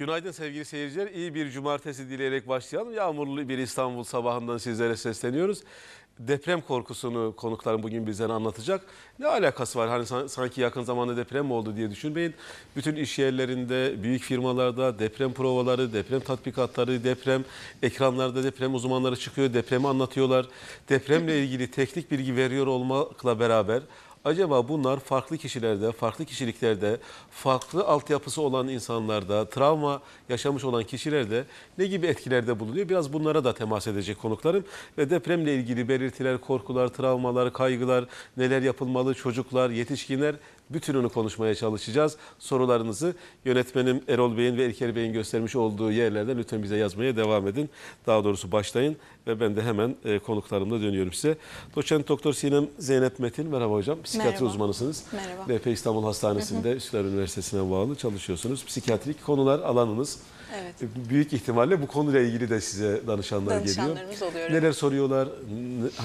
Günaydın sevgili seyirciler. İyi bir cumartesi dileyerek başlayalım. Yağmurlu bir İstanbul sabahından sizlere sesleniyoruz. Deprem korkusunu konuklarım bugün bizlere anlatacak. Ne alakası var? Hani san- sanki yakın zamanda deprem mi oldu diye düşünmeyin. Bütün iş yerlerinde, büyük firmalarda deprem provaları, deprem tatbikatları, deprem ekranlarda deprem uzmanları çıkıyor, depremi anlatıyorlar. Depremle ilgili teknik bilgi veriyor olmakla beraber Acaba bunlar farklı kişilerde, farklı kişiliklerde, farklı altyapısı olan insanlarda, travma yaşamış olan kişilerde ne gibi etkilerde bulunuyor? Biraz bunlara da temas edecek konuklarım. Ve depremle ilgili belirtiler, korkular, travmalar, kaygılar, neler yapılmalı, çocuklar, yetişkinler bütününü konuşmaya çalışacağız. Sorularınızı yönetmenim Erol Bey'in ve İlker Bey'in göstermiş olduğu yerlerden lütfen bize yazmaya devam edin. Daha doğrusu başlayın ve ben de hemen e, konuklarımla dönüyorum size. Doçent Doktor Sinem Zeynep Metin, merhaba hocam. Psikiyatri Merhaba. uzmanısınız. Merhaba. LP İstanbul Hastanesi'nde Üsküdar Üniversitesi'ne bağlı çalışıyorsunuz. Psikiyatrik konular alanınız. Evet. E, Büyük ihtimalle bu konuyla ilgili de size danışanlar geliyor. Danışanlarımız oluyor, Neler soruyorlar,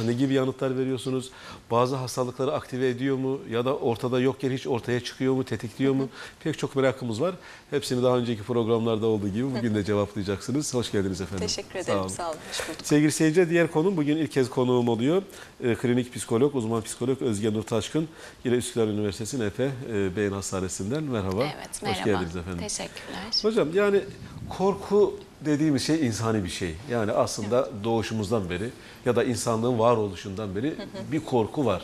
ne- ne gibi yanıtlar veriyorsunuz? Bazı hastalıkları aktive ediyor mu ya da ortada yokken hiç ortaya çıkıyor mu, tetikliyor mu? Pek çok merakımız var. Hepsini daha önceki programlarda olduğu gibi bugün de cevaplayacaksınız. Hoş geldiniz efendim. Teşekkür ederim. olun. Sağ olun. Hoş bulduk. Sevgili seyirciler diğer konum bugün ilk kez konuğum oluyor. E, klinik psikolog, uzman psikolog Özge Nur Taşkın. Yine Üsküdar Üniversitesi NP e, Beyin Hastanesi'nden merhaba. Evet, merhaba. Hoş geldiniz efendim. Teşekkürler. Hocam yani korku dediğimiz şey insani bir şey. Yani aslında doğuşumuzdan beri ya da insanlığın varoluşundan beri bir korku var.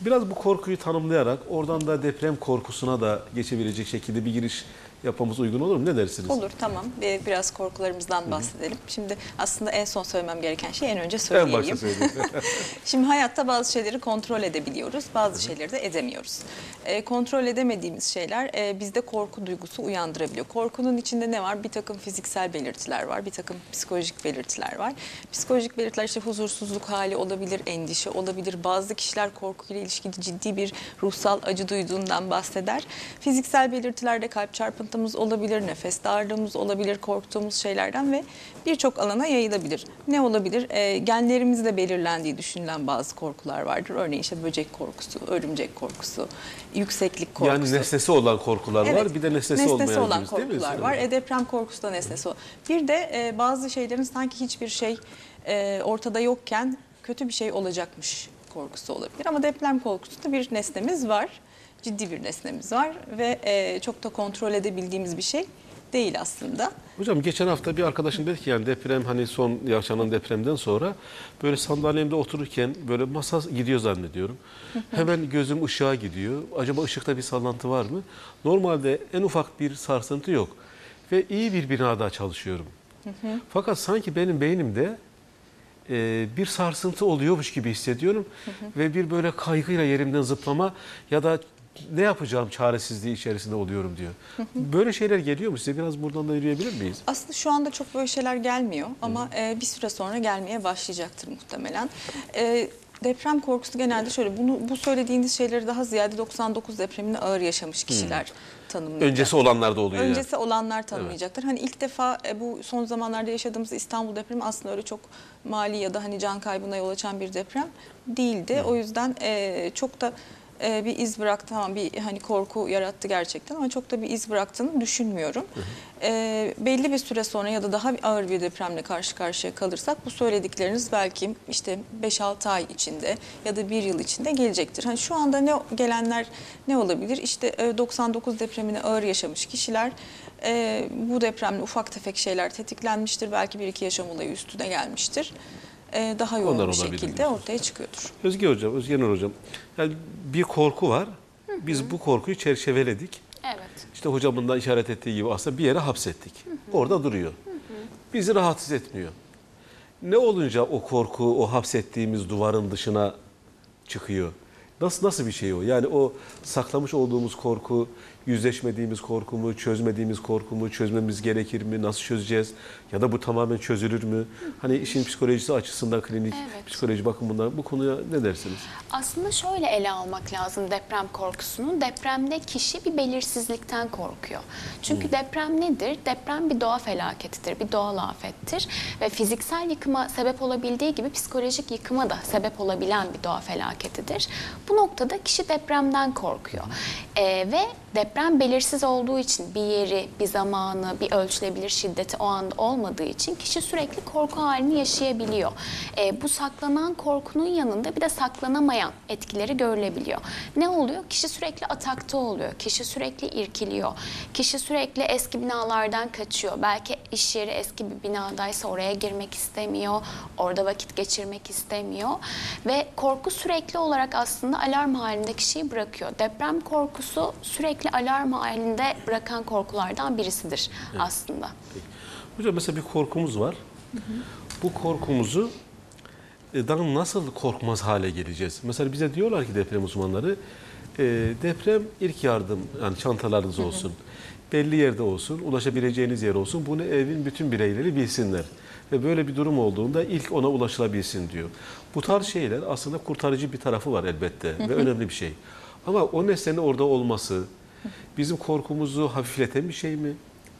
Biraz bu korkuyu tanımlayarak oradan da deprem korkusuna da geçebilecek şekilde bir giriş yapmamız uygun olur mu? Ne dersiniz? Olur tamam. Bir- Biraz korkularımızdan bahsedelim. Şimdi aslında en son söylemem gereken şey en önce En söyleyeyim. başta söyleyeyim. Şimdi hayatta bazı şeyleri kontrol edebiliyoruz, bazı şeyleri de edemiyoruz. Ee, kontrol edemediğimiz şeyler e, bizde korku duygusu uyandırabiliyor. Korkunun içinde ne var? Bir takım fiziksel belirtiler var, bir takım psikolojik belirtiler var. Psikolojik belirtiler işte huzursuzluk hali olabilir, endişe olabilir. Bazı kişiler korkuyla ilişkili ciddi bir ruhsal acı duyduğundan bahseder. Fiziksel belirtilerde kalp çarpıntımız olabilir, nefes darlığımız olabilir, korktuğumuz şeylerden ve birçok alana yayılabilir. Ne olabilir? E, genlerimizle belirlendiği düşünülen bazı korkular vardır. Örneğin işte böcek korkusu, örümcek korkusu, yükseklik korkusu. yani nesnesi olan korkular var Evet, bir de nesnesi, olmayan olan cins, değil mi? korkular var. E, deprem korkusu da nesnesi. Bir de e, bazı şeylerin sanki hiçbir şey e, ortada yokken kötü bir şey olacakmış korkusu olabilir. Ama deprem korkusu da bir nesnemiz var. Ciddi bir nesnemiz var ve e, çok da kontrol edebildiğimiz bir şey değil aslında. Hocam geçen hafta bir arkadaşım dedi ki yani deprem hani son yaşanan depremden sonra böyle sandalyemde otururken böyle masa gidiyor zannediyorum. Hemen gözüm ışığa gidiyor. Acaba ışıkta bir sallantı var mı? Normalde en ufak bir sarsıntı yok. Ve iyi bir binada çalışıyorum. Fakat sanki benim beynimde e, bir sarsıntı oluyormuş gibi hissediyorum. Ve bir böyle kaygıyla yerimden zıplama ya da ne yapacağım çaresizliği içerisinde oluyorum diyor. Böyle şeyler geliyor mu size? Biraz buradan da yürüyebilir miyiz? Aslında şu anda çok böyle şeyler gelmiyor ama e, bir süre sonra gelmeye başlayacaktır muhtemelen. E, deprem korkusu genelde şöyle, bunu bu söylediğiniz şeyleri daha ziyade 99 depremini ağır yaşamış kişiler tanımlayacak. Öncesi olanlarda oluyor yani. Öncesi olanlar tanımayacaktır. Hani ilk defa e, bu son zamanlarda yaşadığımız İstanbul depremi aslında öyle çok mali ya da hani can kaybına yol açan bir deprem değildi. O yüzden e, çok da e, bir iz bıraktı tamam bir hani korku yarattı gerçekten ama çok da bir iz bıraktığını düşünmüyorum. E, belli bir süre sonra ya da daha ağır bir depremle karşı karşıya kalırsak bu söyledikleriniz belki işte 5-6 ay içinde ya da bir yıl içinde gelecektir. Hani şu anda ne gelenler ne olabilir? İşte e, 99 depremini ağır yaşamış kişiler e, bu depremle ufak tefek şeyler tetiklenmiştir. Belki bir iki yaşam olayı üstüne gelmiştir. E, daha yoğun Onlar bir olabilir şekilde diyorsunuz. ortaya çıkıyordur. Özge Hocam, Özge Nur Hocam. Yani bir korku var. Biz bu korkuyu çerçeveledik. Evet. İşte hocamın da işaret ettiği gibi aslında bir yere hapsettik. Orada duruyor. Bizi rahatsız etmiyor. Ne olunca o korku o hapsettiğimiz duvarın dışına çıkıyor? Nasıl nasıl bir şey o? Yani o saklamış olduğumuz korku, yüzleşmediğimiz korku mu, çözmediğimiz korku mu, çözmemiz gerekir mi, nasıl çözeceğiz? Ya da bu tamamen çözülür mü? Hani işin psikolojisi açısından klinik Evet. psikoloji bakımından bu konuya ne dersiniz? Aslında şöyle ele almak lazım deprem korkusunu. Depremde kişi bir belirsizlikten korkuyor. Çünkü deprem nedir? Deprem bir doğa felaketidir, bir doğal afettir. Ve fiziksel yıkıma sebep olabildiği gibi psikolojik yıkıma da sebep olabilen bir doğa felaketidir. Bu noktada kişi depremden korkuyor. Ee, ve deprem Deprem belirsiz olduğu için bir yeri, bir zamanı, bir ölçülebilir şiddeti o anda olmadığı için kişi sürekli korku halini yaşayabiliyor. E, bu saklanan korkunun yanında bir de saklanamayan etkileri görülebiliyor. Ne oluyor? Kişi sürekli atakta oluyor. Kişi sürekli irkiliyor. Kişi sürekli eski binalardan kaçıyor. Belki iş yeri eski bir binadaysa oraya girmek istemiyor. Orada vakit geçirmek istemiyor. Ve korku sürekli olarak aslında alarm halinde kişiyi bırakıyor. Deprem korkusu sürekli alarm halinde bırakan korkulardan birisidir aslında. Hocam mesela bir korkumuz var. Bu korkumuzu e, nasıl korkmaz hale geleceğiz? Mesela bize diyorlar ki deprem uzmanları e, deprem ilk yardım yani çantalarınız olsun. Belli yerde olsun, ulaşabileceğiniz yer olsun. Bunu evin bütün bireyleri bilsinler. Ve böyle bir durum olduğunda ilk ona ulaşılabilsin diyor. Bu tarz şeyler aslında kurtarıcı bir tarafı var elbette ve önemli bir şey. Ama o nesnenin orada olması bizim korkumuzu hafifleten bir şey mi?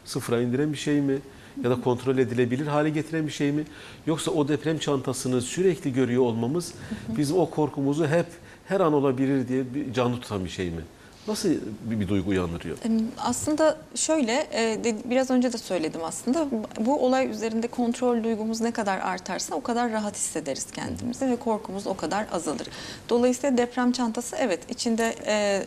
Sıfıra indiren bir şey mi? Ya da kontrol edilebilir hale getiren bir şey mi? Yoksa o deprem çantasını sürekli görüyor olmamız bizim o korkumuzu hep her an olabilir diye bir canlı tutan bir şey mi? Nasıl bir, bir duygu uyandırıyor? Aslında şöyle, e, biraz önce de söyledim aslında. Bu olay üzerinde kontrol duygumuz ne kadar artarsa o kadar rahat hissederiz kendimizi ve korkumuz o kadar azalır. Dolayısıyla deprem çantası evet içinde e,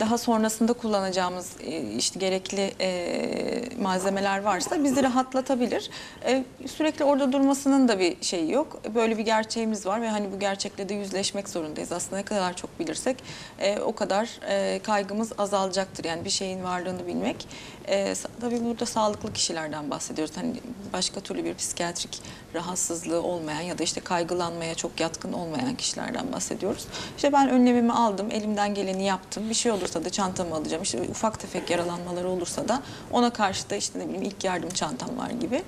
daha sonrasında kullanacağımız e, işte gerekli e, malzemeler varsa bizi rahatlatabilir. E, Sürekli orada durmasının da bir şeyi yok. Böyle bir gerçeğimiz var ve hani bu gerçekle de yüzleşmek zorundayız. Aslında ne kadar çok bilirsek e, o kadar e, kaygımız azalacaktır. Yani bir şeyin varlığını bilmek. E, tabii burada sağlıklı kişilerden bahsediyoruz. Hani başka türlü bir psikiyatrik rahatsızlığı olmayan ya da işte kaygılanmaya çok yatkın olmayan kişilerden bahsediyoruz. İşte ben önlemimi aldım, elimden geleni yaptım. Bir şey olursa da çantamı alacağım. İşte ufak tefek yaralanmaları olursa da ona karşı da işte ne bileyim ilk yardım çantam var gibi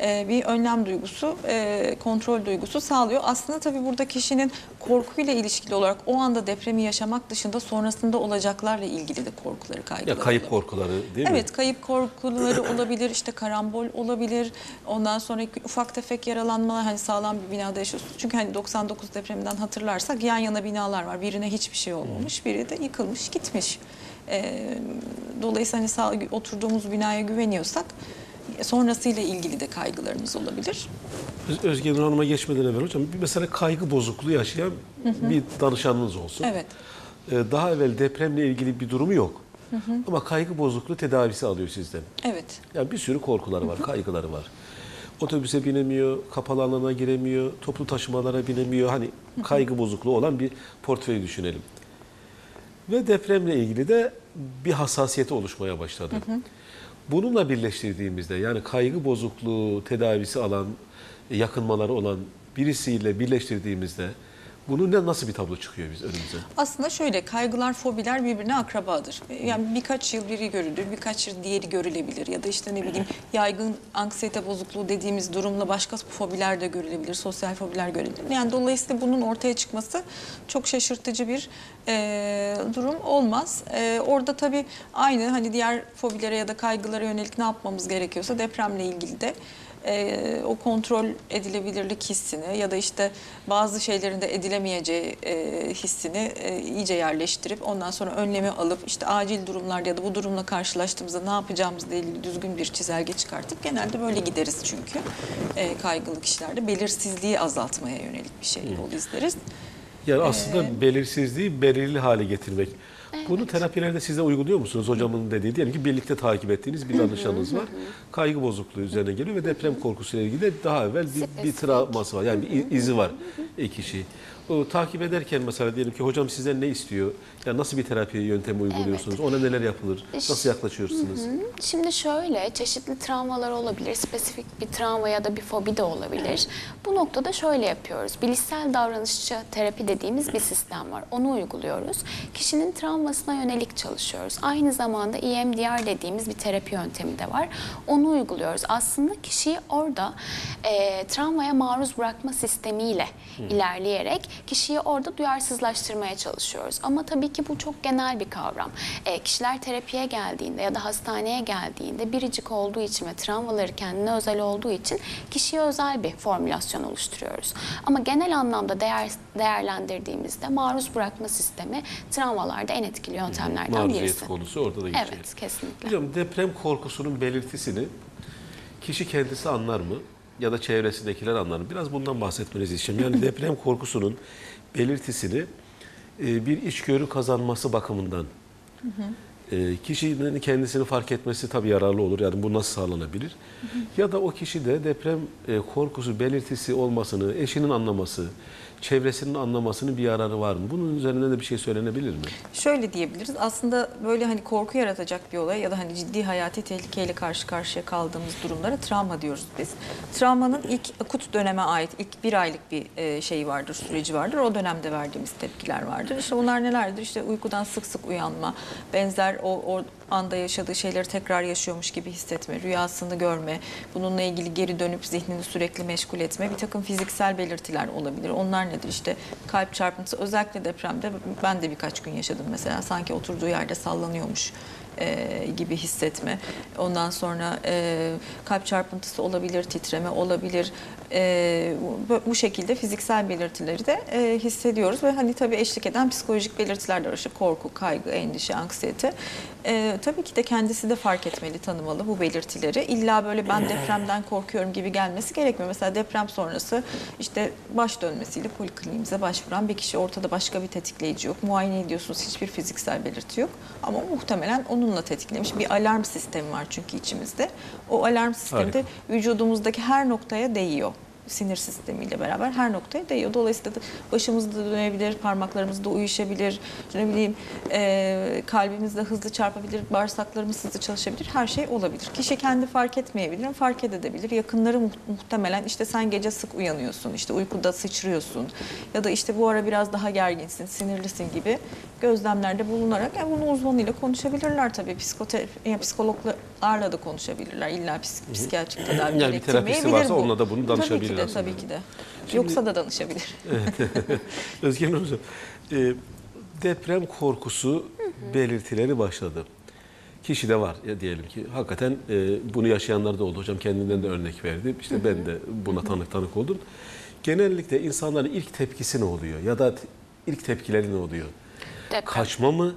e, bir önlem duygusu, e, kontrol duygusu sağlıyor. Aslında tabii burada kişinin korkuyla ilişkili olarak o anda depremi yaşamak dışında sonrasında olacaklarla ilgili de korkuları, kaygıları Ya kayıp olabilir. korkuları değil mi? Evet kayıp korkuları olabilir işte karambol olabilir ondan sonra ufak tefek yaralanmalar hani sağlam bir binada yaşıyorsunuz. Çünkü hani 99 depreminden hatırlarsak yan yana binalar var birine hiçbir şey olmamış biri de yıkılmış gitmiş. Ee, dolayısıyla hani sağ, oturduğumuz binaya güveniyorsak sonrasıyla ilgili de kaygılarımız olabilir. Öz- Özge Nur Hanım'a geçmeden evvel hocam bir mesela kaygı bozukluğu yaşayan bir danışanınız olsun. Evet. Ee, Daha evvel depremle ilgili bir durumu yok. Ama kaygı bozukluğu tedavisi alıyor sizden. Evet. Yani bir sürü korkuları var, kaygıları var. Otobüse binemiyor, kapalı alana giremiyor, toplu taşımalara binemiyor. Hani kaygı bozukluğu olan bir portföy düşünelim. Ve depremle ilgili de bir hassasiyeti oluşmaya başladı. Bununla birleştirdiğimizde yani kaygı bozukluğu tedavisi alan, yakınmaları olan birisiyle birleştirdiğimizde bunun ne nasıl bir tablo çıkıyor biz önümüze? Aslında şöyle kaygılar, fobiler birbirine akrabadır. Yani birkaç yıl biri görülür, birkaç yıl diğeri görülebilir ya da işte ne bileyim yaygın anksiyete bozukluğu dediğimiz durumla başka fobiler de görülebilir, sosyal fobiler görülebilir. Yani dolayısıyla bunun ortaya çıkması çok şaşırtıcı bir e, durum olmaz. E, orada tabii aynı hani diğer fobilere ya da kaygılara yönelik ne yapmamız gerekiyorsa depremle ilgili de e, o kontrol edilebilirlik hissini ya da işte bazı şeylerin de edilemeyeceği e, hissini e, iyice yerleştirip ondan sonra önlemi alıp işte acil durumlarda ya da bu durumla karşılaştığımızda ne yapacağımızla ilgili düzgün bir çizelge çıkartıp genelde böyle gideriz çünkü e, kaygılı kişilerde belirsizliği azaltmaya yönelik bir şey yol izleriz. Yani aslında belirsizliği belirli hale getirmek. Bunu terapilerde siz de uyguluyor musunuz? Hocamın dediği diyelim ki birlikte takip ettiğiniz bir danışanınız var. Kaygı bozukluğu üzerine geliyor ve deprem korkusuyla ilgili de daha evvel bir, bir travması var. Yani bir izi var e, kişi. O takip ederken mesela diyelim ki hocam sizden ne istiyor? Yani nasıl bir terapi yöntemi uyguluyorsunuz? Ona neler yapılır? Nasıl yaklaşıyorsunuz? Şimdi şöyle çeşitli travmalar olabilir, spesifik bir travma ya da bir fobi de olabilir. Bu noktada şöyle yapıyoruz. Bilişsel davranışçı terapi dediğimiz bir sistem var. Onu uyguluyoruz. Kişinin travmasına yönelik çalışıyoruz. Aynı zamanda EMDR dediğimiz bir terapi yöntemi de var. Onu uyguluyoruz. Aslında kişiyi orada e, travmaya maruz bırakma sistemiyle ilerleyerek kişiyi orada duyarsızlaştırmaya çalışıyoruz. Ama tabii ki bu çok genel bir kavram. E, kişiler terapiye geldiğinde ya da hastaneye geldiğinde biricik olduğu için ve travmaları kendine özel olduğu için kişiye özel bir formülasyon oluşturuyoruz. Ama genel anlamda değer, değerlendirdiğimizde maruz bırakma sistemi travmalarda en etkili yöntemlerden Maruziyet birisi. konusu orada da geçiyor. Evet, kesinlikle. Hocam deprem korkusunun belirtisini kişi kendisi anlar mı? Ya da çevresindekiler anlar? Biraz bundan bahsetmenizi istiyorum. Yani deprem korkusunun belirtisini e, bir içgörü kazanması bakımından e, kişinin kendisini fark etmesi tabii yararlı olur. Yani bu nasıl sağlanabilir? Ya da o kişi de deprem e, korkusu belirtisi olmasını, eşinin anlaması, çevresinin anlamasının bir yararı var mı? Bunun üzerinden de bir şey söylenebilir mi? Şöyle diyebiliriz. Aslında böyle hani korku yaratacak bir olay ya da hani ciddi hayati tehlikeyle karşı karşıya kaldığımız durumlara travma diyoruz biz. Travmanın ilk akut döneme ait ilk bir aylık bir e, şeyi vardır, süreci vardır. O dönemde verdiğimiz tepkiler vardır. İşte bunlar nelerdir? İşte uykudan sık sık uyanma, benzer o, o anda yaşadığı şeyleri tekrar yaşıyormuş gibi hissetme, rüyasını görme, bununla ilgili geri dönüp zihnini sürekli meşgul etme, bir takım fiziksel belirtiler olabilir. Onlar nedir? İşte kalp çarpıntısı, özellikle depremde ben de birkaç gün yaşadım mesela. Sanki oturduğu yerde sallanıyormuş e, gibi hissetme. Ondan sonra e, kalp çarpıntısı olabilir, titreme olabilir. E, bu, bu şekilde fiziksel belirtileri de e, hissediyoruz ve hani tabii eşlik eden psikolojik belirtiler de var. İşte korku, kaygı, endişe, anksiyete. E, tabii ki de kendisi de fark etmeli, tanımalı bu belirtileri. İlla böyle ben depremden korkuyorum gibi gelmesi gerekmiyor. Mesela deprem sonrası işte baş dönmesiyle polikliniğimize başvuran bir kişi ortada başka bir tetikleyici yok. Muayene ediyorsunuz hiçbir fiziksel belirti yok. Ama muhtemelen onunla tetiklemiş bir alarm sistemi var çünkü içimizde. O alarm sistemi de vücudumuzdaki her noktaya değiyor sinir sistemiyle beraber her noktaya değiyor. Dolayısıyla da başımız da dönebilir, parmaklarımız da uyuşabilir, ne bileyim e, kalbimiz de hızlı çarpabilir, bağırsaklarımız hızlı çalışabilir, her şey olabilir. Kişi kendi fark etmeyebilir, fark edebilir. Yakınları mu- muhtemelen işte sen gece sık uyanıyorsun, işte uykuda sıçrıyorsun ya da işte bu ara biraz daha gerginsin, sinirlisin gibi gözlemlerde bulunarak yani bunu uzmanıyla konuşabilirler tabii. Psikoterapi, yani psikologlarla da konuşabilirler. İlla psik, psikiyatrik tedavi Yani bir terapisi varsa bu. onunla da bunu danışabilir Tabii ki de, aslında. tabii ki de. Şimdi- Yoksa da danışabilir. Özgen Hocam, e, deprem korkusu belirtileri başladı. Kişi de var ya diyelim ki hakikaten e, bunu yaşayanlar da oldu. Hocam kendinden de örnek verdi. İşte ben de buna tanık tanık oldum. Genellikle insanların ilk tepkisi ne oluyor? Ya da ilk tepkileri ne oluyor? Deprem. Kaçma mı?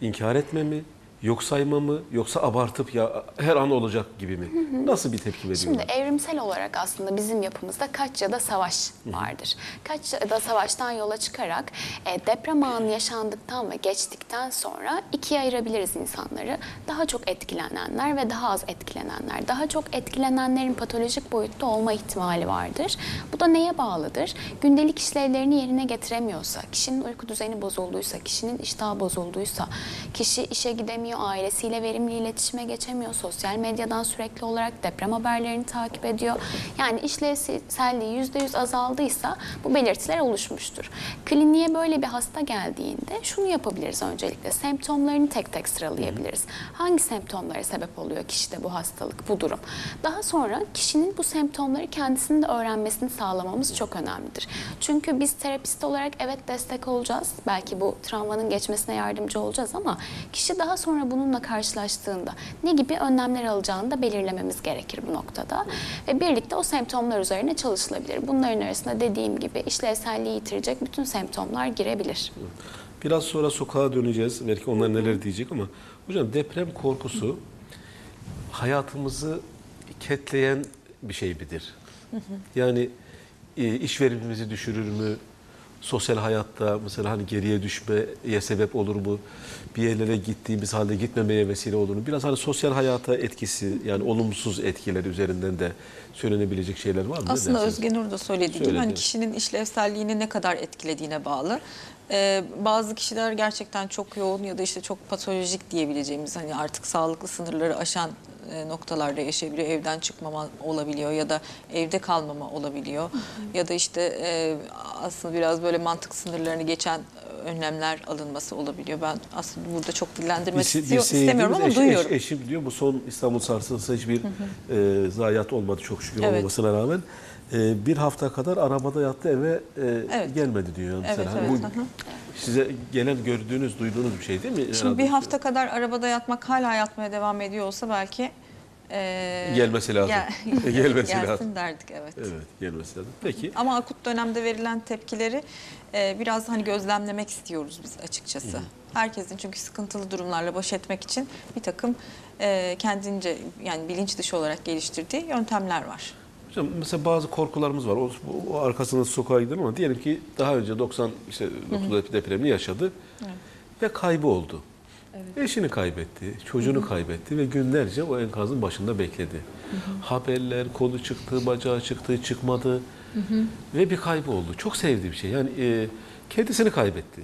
İnkar etme mi? Yok sayma mı? Yoksa abartıp ya her an olacak gibi mi? Nasıl bir tepki veriyorlar? Şimdi evrimsel olarak aslında bizim yapımızda kaç ya da savaş vardır. Kaç ya da savaştan yola çıkarak e, deprem anı yaşandıktan ve geçtikten sonra ikiye ayırabiliriz insanları. Daha çok etkilenenler ve daha az etkilenenler. Daha çok etkilenenlerin patolojik boyutta olma ihtimali vardır. Bu da neye bağlıdır? Gündelik işlevlerini yerine getiremiyorsa, kişinin uyku düzeni bozulduysa, kişinin iştahı bozulduysa, kişi işe gidemiyor, ailesiyle verimli iletişime geçemiyor, sosyal medyadan sürekli olarak deprem haberlerini takip ediyor. Yani işlevselliği %100 azaldıysa bu belirtiler oluşmuştur. Kliniğe böyle bir hasta geldiğinde şunu yapabiliriz öncelikle. Semptomlarını tek tek sıralayabiliriz. Hangi semptomlara sebep oluyor kişide bu hastalık, bu durum? Daha sonra kişinin bu semptomları kendisinin de öğrenmesini sağlamamız çok önemlidir. Çünkü biz terapist olarak evet destek olacağız. Belki bu travmanın geçmesine yardımcı olacağız ama kişi daha sonra bununla karşılaştığında ne gibi önlemler alacağını da belirlememiz gerekir bu noktada. Ve birlikte o semptomlar üzerine çalışılabilir. Bunların arasında dediğim gibi işlevselliği yitirecek bütün semptomlar girebilir. Biraz sonra sokağa döneceğiz. Belki onlar neler diyecek ama hocam deprem korkusu hayatımızı ketleyen bir şey midir? Yani e, iş verimimizi düşürür mü? Sosyal hayatta mesela hani geriye düşmeye sebep olur mu? Bir yerlere gittiğimiz halde gitmemeye vesile olur mu? Biraz hani sosyal hayata etkisi yani olumsuz etkileri üzerinden de söylenebilecek şeyler var mı? Aslında dersiniz? Özge Nur da söylediği gibi hani kişinin işlevselliğini ne kadar etkilediğine bağlı. Ee, bazı kişiler gerçekten çok yoğun ya da işte çok patolojik diyebileceğimiz hani artık sağlıklı sınırları aşan e, noktalarda yaşayabiliyor. Evden çıkmama olabiliyor ya da evde kalmama olabiliyor. Ya da işte e, aslında biraz böyle mantık sınırlarını geçen önlemler alınması olabiliyor. Ben aslında burada çok dillendirmek Bir, se- bir istiyor, istemiyorum ama eş- duyuyorum. eş- eşim diyor bu son İstanbul sarsıntısı hiçbir e, zayiat olmadı çok şükür Evet. olmamasına rağmen. E, bir hafta kadar arabada yattı eve e, Evet. gelmedi diyor. Mesela. Evet, Hani evet, bu size gelen gördüğünüz, duyduğunuz bir şey değil mi? Şimdi Herhalde. bir hafta kadar arabada yatmak hala yatmaya devam ediyor olsa belki e, Gelmesi lazım. Gelmesi gelsin lazım. derdik evet. Evet gelmesi lazım. Peki Ama akut dönemde verilen tepkileri e, biraz hani gözlemlemek istiyoruz biz açıkçası. Herkesin çünkü sıkıntılı durumlarla baş etmek için bir takım e, kendince yani bilinç dışı olarak geliştirdiği yöntemler var. Hocam mesela bazı korkularımız var. O, o arkasında sokağa gidelim ama diyelim ki daha önce 90 işte 9 depremini yaşadı ve kaybı oldu. Eşini kaybetti, çocuğunu kaybetti ve günlerce o enkazın başında bekledi. Haberler, kolu çıktı, bacağı çıktı, çıkmadı ve bir kaybı oldu. Çok sevdiği bir şey. Yani e, kendisini kaybetti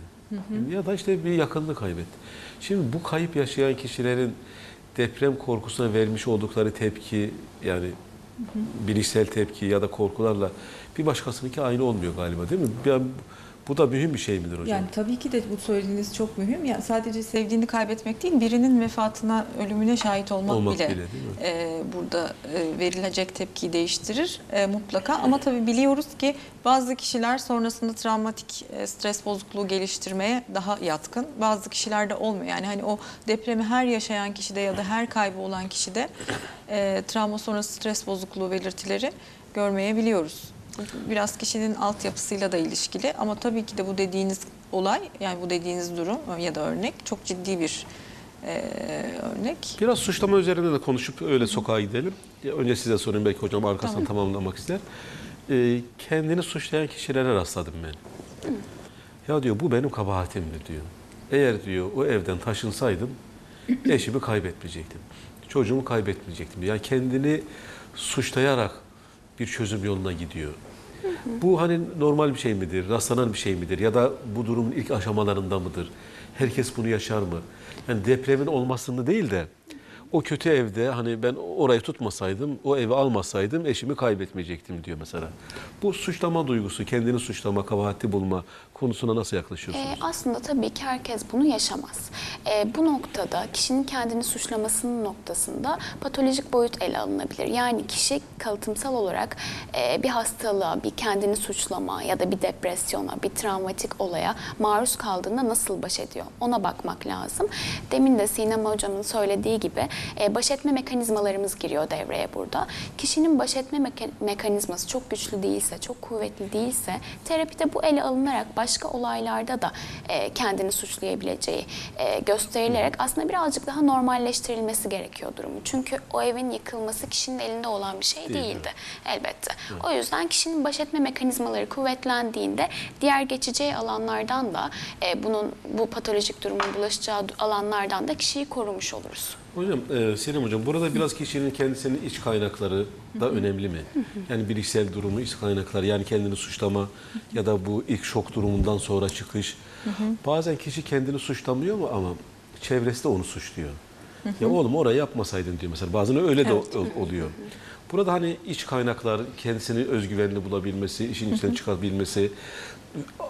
ya da işte bir yakınını kaybetti. Şimdi bu kayıp yaşayan kişilerin deprem korkusuna vermiş oldukları tepki yani bilişsel tepki ya da korkularla bir başkasınınki aynı olmuyor galiba değil mi? Yani bu da mühim bir şey midir hocam? Yani tabii ki de bu söylediğiniz çok mühim. Ya sadece sevdiğini kaybetmek değil, birinin vefatına, ölümüne şahit olmak, Olmak bile, bile, e, burada e, verilecek tepkiyi değiştirir e, mutlaka. Ama tabii biliyoruz ki bazı kişiler sonrasında travmatik e, stres bozukluğu geliştirmeye daha yatkın. Bazı kişilerde olmuyor. Yani hani o depremi her yaşayan kişide ya da her kaybı olan kişide e, travma sonrası stres bozukluğu belirtileri görmeyebiliyoruz. Biraz kişinin altyapısıyla da ilişkili ama tabii ki de bu dediğiniz olay yani bu dediğiniz durum ya da örnek çok ciddi bir e, örnek. Biraz suçlama üzerinde de konuşup öyle sokağa gidelim. Önce size sorayım belki hocam arkasından tamamlamak ister. Ee, kendini suçlayan kişilere rastladım ben. Ya diyor bu benim kabahatimdir diyor. Eğer diyor o evden taşınsaydım eşimi kaybetmeyecektim. Çocuğumu kaybetmeyecektim. Yani kendini suçlayarak bir çözüm yoluna gidiyor. Bu hani normal bir şey midir, rastlanan bir şey midir ya da bu durumun ilk aşamalarında mıdır? Herkes bunu yaşar mı? Yani depremin olmasını değil de o kötü evde hani ben orayı tutmasaydım, o evi almasaydım eşimi kaybetmeyecektim diyor mesela. Bu suçlama duygusu, kendini suçlama, kabahati bulma konusuna nasıl yaklaşıyorsunuz? Ee, aslında tabii ki herkes bunu yaşamaz. Ee, bu noktada kişinin kendini suçlamasının noktasında patolojik boyut ele alınabilir. Yani kişi kalıtımsal olarak e, bir hastalığa, bir kendini suçlama ya da bir depresyona, bir travmatik olaya maruz kaldığında nasıl baş ediyor? Ona bakmak lazım. Demin de Sinem Hocam'ın söylediği gibi e, baş etme mekanizmalarımız giriyor devreye burada. Kişinin baş etme meka- mekanizması çok güçlü değilse, çok kuvvetli değilse terapide bu ele alınarak başka olaylarda da e, kendini suçlayabileceği e, gösterilerek aslında birazcık daha normalleştirilmesi gerekiyor durumu. Çünkü o evin yıkılması kişinin elinde olan bir şey Değil, değildi elbette. O yüzden kişinin baş etme mekanizmaları kuvvetlendiğinde diğer geçeceği alanlardan da e, bunun bu patolojik durumun bulaşacağı alanlardan da kişiyi korumuş oluruz. Hocam, e, Selim Hocam burada biraz kişinin kendisinin iç kaynakları da önemli mi? Yani bilişsel durumu, iç kaynakları yani kendini suçlama ya da bu ilk şok durumundan sonra çıkış. Bazen kişi kendini suçlamıyor mu ama çevresi de onu suçluyor. Ya oğlum orayı yapmasaydın diyor mesela. Bazen öyle de Evet. ol- oluyor. Burada hani iç kaynaklar, kendisini özgüvenli bulabilmesi, işin içinden çıkabilmesi,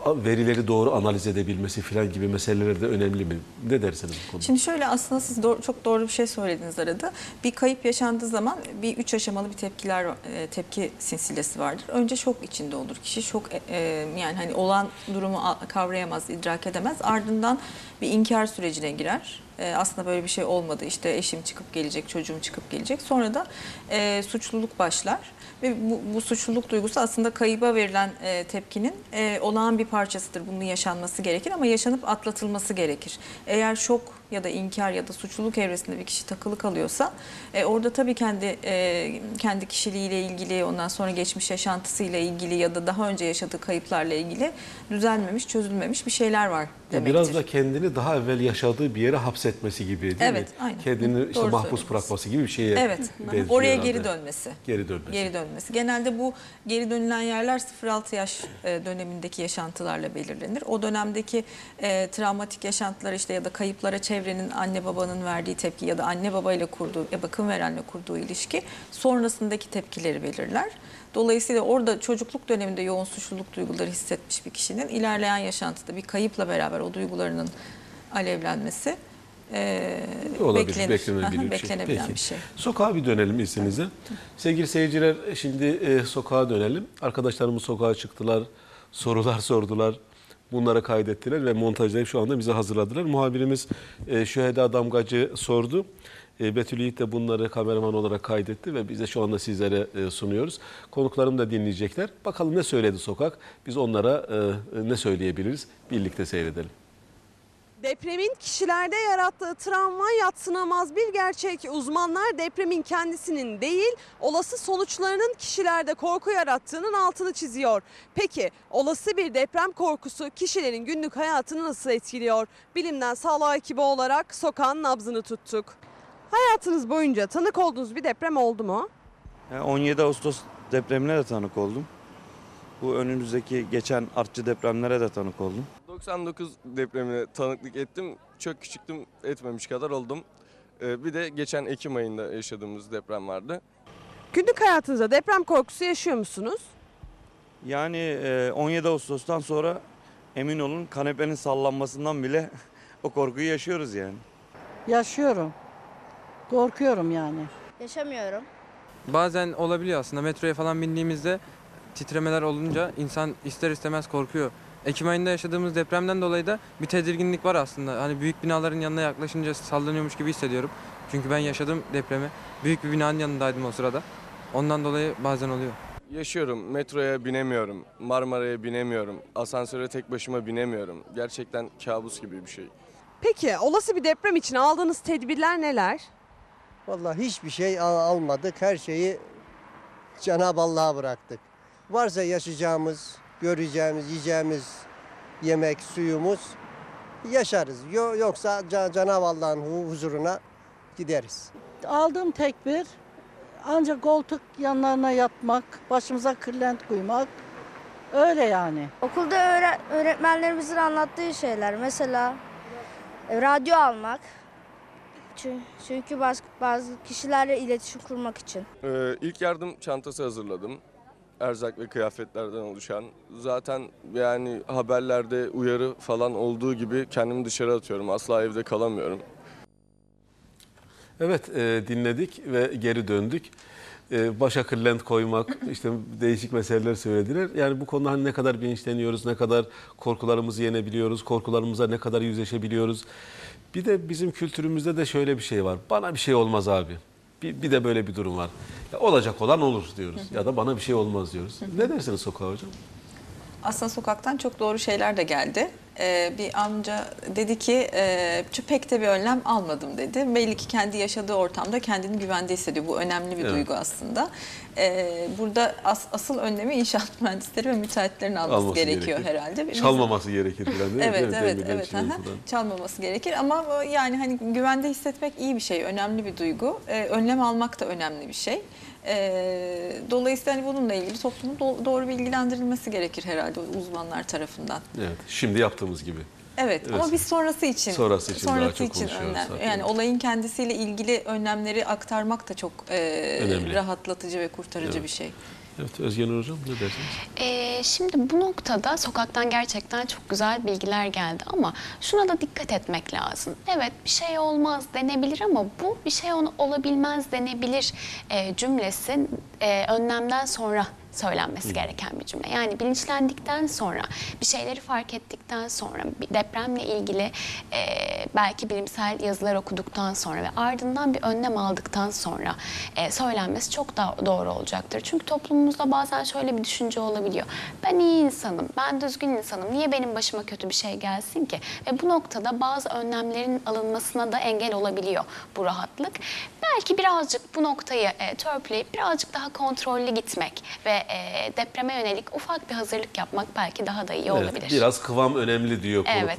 verileri doğru analiz edebilmesi falan gibi meseleler de önemli mi? Ne dersiniz bu konuda? Şimdi şöyle aslında siz doğru- çok doğru bir şey söylediniz arada. Bir kayıp yaşandığı zaman bir üç aşamalı bir tepkiler e, tepki silsilesi vardır. Önce şok içinde olur kişi. Şok e, e, yani hani olan durumu kavrayamaz, idrak edemez. Ardından bir inkar sürecine girer. Aslında böyle bir şey olmadı. İşte eşim çıkıp gelecek, çocuğum çıkıp gelecek. Sonra da e, suçluluk başlar. Ve bu, bu suçluluk duygusu aslında kayıba verilen e, tepkinin e, olağan bir parçasıdır. Bunun yaşanması gerekir ama yaşanıp atlatılması gerekir. Eğer şok ya da inkar ya da suçluluk evresinde bir kişi takılı kalıyorsa e, orada tabii kendi e, kendi kişiliğiyle ilgili ondan sonra geçmiş yaşantısıyla ilgili ya da daha önce yaşadığı kayıplarla ilgili düzelmemiş, çözülmemiş bir şeyler var demektir. Biraz da kendini daha evvel yaşadığı bir yere hapsetmesi gibi değil Evet, mi? aynen. Kendini işte Doğru mahpus bırakması gibi bir şeye Evet. Oraya herhalde. geri dönmesi. Geri dönmesi. Geri dönmesi. Genelde bu geri dönülen yerler 0-6 yaş e, dönemindeki yaşantılarla belirlenir. O dönemdeki e, travmatik yaşantılar işte ya da kayıplara çevrenin anne babanın verdiği tepki ya da anne babayla kurduğu, e, bakım verenle kurduğu ilişki sonrasındaki tepkileri belirler. Dolayısıyla orada çocukluk döneminde yoğun suçluluk duyguları hissetmiş bir kişinin ilerleyen yaşantıda bir kayıpla beraber o duygularının alevlenmesi e, Olabilir, beklenir. beklenebilir Aha, bir şey. Peki. bir şey. Sokağa bir dönelim izninizle. Sevgili seyirciler şimdi e, sokağa dönelim. Arkadaşlarımız sokağa çıktılar, sorular sordular. Bunları kaydettiler ve montajlayıp şu anda bize hazırladılar. Muhabirimiz e, Şüheda Damgacı sordu. E, Betül Yiğit de bunları kameraman olarak kaydetti ve biz de şu anda sizlere e, sunuyoruz. Konuklarım da dinleyecekler. Bakalım ne söyledi sokak? Biz onlara e, ne söyleyebiliriz? Birlikte seyredelim. Depremin kişilerde yarattığı travma yatsınamaz bir gerçek. Uzmanlar depremin kendisinin değil, olası sonuçlarının kişilerde korku yarattığının altını çiziyor. Peki olası bir deprem korkusu kişilerin günlük hayatını nasıl etkiliyor? Bilimden sağlığa ekibi olarak sokağın nabzını tuttuk. Hayatınız boyunca tanık olduğunuz bir deprem oldu mu? Yani 17 Ağustos depremine de tanık oldum. Bu önümüzdeki geçen artçı depremlere de tanık oldum. 99 depremine tanıklık ettim. Çok küçüktüm, etmemiş kadar oldum. Ee, Bir de geçen Ekim ayında yaşadığımız deprem vardı. Günlük hayatınızda deprem korkusu yaşıyor musunuz? Yani e, 17 Ağustos'tan sonra emin olun kanepenin sallanmasından bile o korkuyu yaşıyoruz yani. Yaşıyorum. Korkuyorum yani. Yaşamıyorum. Bazen olabiliyor aslında metroya falan bindiğimizde titremeler olunca insan ister istemez korkuyor. Ekim ayında yaşadığımız depremden dolayı da bir tedirginlik var aslında. Hani büyük binaların yanına yaklaşınca sallanıyormuş gibi hissediyorum. Çünkü ben yaşadım depremi. Büyük bir binanın yanındaydım o sırada. Ondan dolayı bazen oluyor. Yaşıyorum, metroya binemiyorum, Marmara'ya binemiyorum, asansöre tek başıma binemiyorum. Gerçekten kabus gibi bir şey. Peki olası bir deprem için aldığınız tedbirler neler? Vallahi hiçbir şey al- almadık. Her şeyi Cenab-ı Allah'a bıraktık. Varsa yaşayacağımız, göreceğimiz, yiyeceğimiz yemek, suyumuz yaşarız. Yo- Yoksa Cenab-ı Allah'ın huzuruna gideriz. Aldığım tekbir ancak koltuk yanlarına yatmak, başımıza kırlent koymak. Öyle yani. Okulda öğre- öğretmenlerimizin anlattığı şeyler mesela e, radyo almak. Çü- Çünkü bazı, bazı kişilerle iletişim kurmak için. Ee, İlk yardım çantası hazırladım. Erzak ve kıyafetlerden oluşan. Zaten yani haberlerde uyarı falan olduğu gibi kendimi dışarı atıyorum. Asla evde kalamıyorum. Evet e, dinledik ve geri döndük. E, başa kırlent koymak, işte değişik meseleler söylediler. Yani bu konuda hani ne kadar bilinçleniyoruz, ne kadar korkularımızı yenebiliyoruz, korkularımıza ne kadar yüzleşebiliyoruz. Bir de bizim kültürümüzde de şöyle bir şey var. Bana bir şey olmaz abi. Bir, bir de böyle bir durum var. Ya olacak olan olur diyoruz. Ya da bana bir şey olmaz diyoruz. Ne dersiniz Sokağa Hocam? Aslında sokaktan çok doğru şeyler de geldi. Ee, bir amca dedi ki e, pek de bir önlem almadım dedi. Belli ki kendi yaşadığı ortamda kendini güvende hissediyor. Bu önemli bir Evet. duygu aslında. Ee, burada as- asıl önlemi inşaat mühendisleri ve müteahhitlerin alması, Alması gerekiyor gerekir. herhalde. Bizim- Çalmaması gerekir falan değil mi? Evet Değil evet evet. aha. Çalmaması gerekir ama yani hani güvende hissetmek iyi bir şey, önemli bir duygu. Ee, önlem almak da önemli bir şey. Ee, dolayısıyla hani bununla ilgili toplumun do- doğru bilgilendirilmesi gerekir herhalde uzmanlar tarafından. Evet, şimdi yaptığımız gibi. Evet, Evet. ama biz sonrası için Sonrası için daha çok için zaten. Yani olayın kendisiyle ilgili önlemleri aktarmak da çok e, Önemli. rahatlatıcı ve kurtarıcı Evet. bir şey. Evet Özgen Hocam ne dersiniz? Ee, şimdi bu noktada sokaktan gerçekten çok güzel bilgiler geldi ama şuna da dikkat etmek lazım. Evet bir şey olmaz denebilir ama bu bir şey ol- olabilmez denebilir e, cümlesi e, önlemden sonra söylenmesi gereken bir cümle. Yani bilinçlendikten sonra, bir şeyleri fark ettikten sonra, bir depremle ilgili e, belki bilimsel yazılar okuduktan sonra ve ardından bir önlem aldıktan sonra e, söylenmesi çok daha doğru olacaktır. Çünkü toplumumuzda bazen şöyle bir düşünce olabiliyor. Ben iyi insanım, ben düzgün insanım. Niye benim başıma kötü bir şey gelsin ki? Ve bu noktada bazı önlemlerin alınmasına da engel olabiliyor bu rahatlık. Belki birazcık bu noktayı e, törpüleyip birazcık daha kontrollü gitmek ve e, depreme yönelik ufak bir hazırlık yapmak belki daha da iyi Evet, olabilir. biraz kıvam önemli diyor Evet.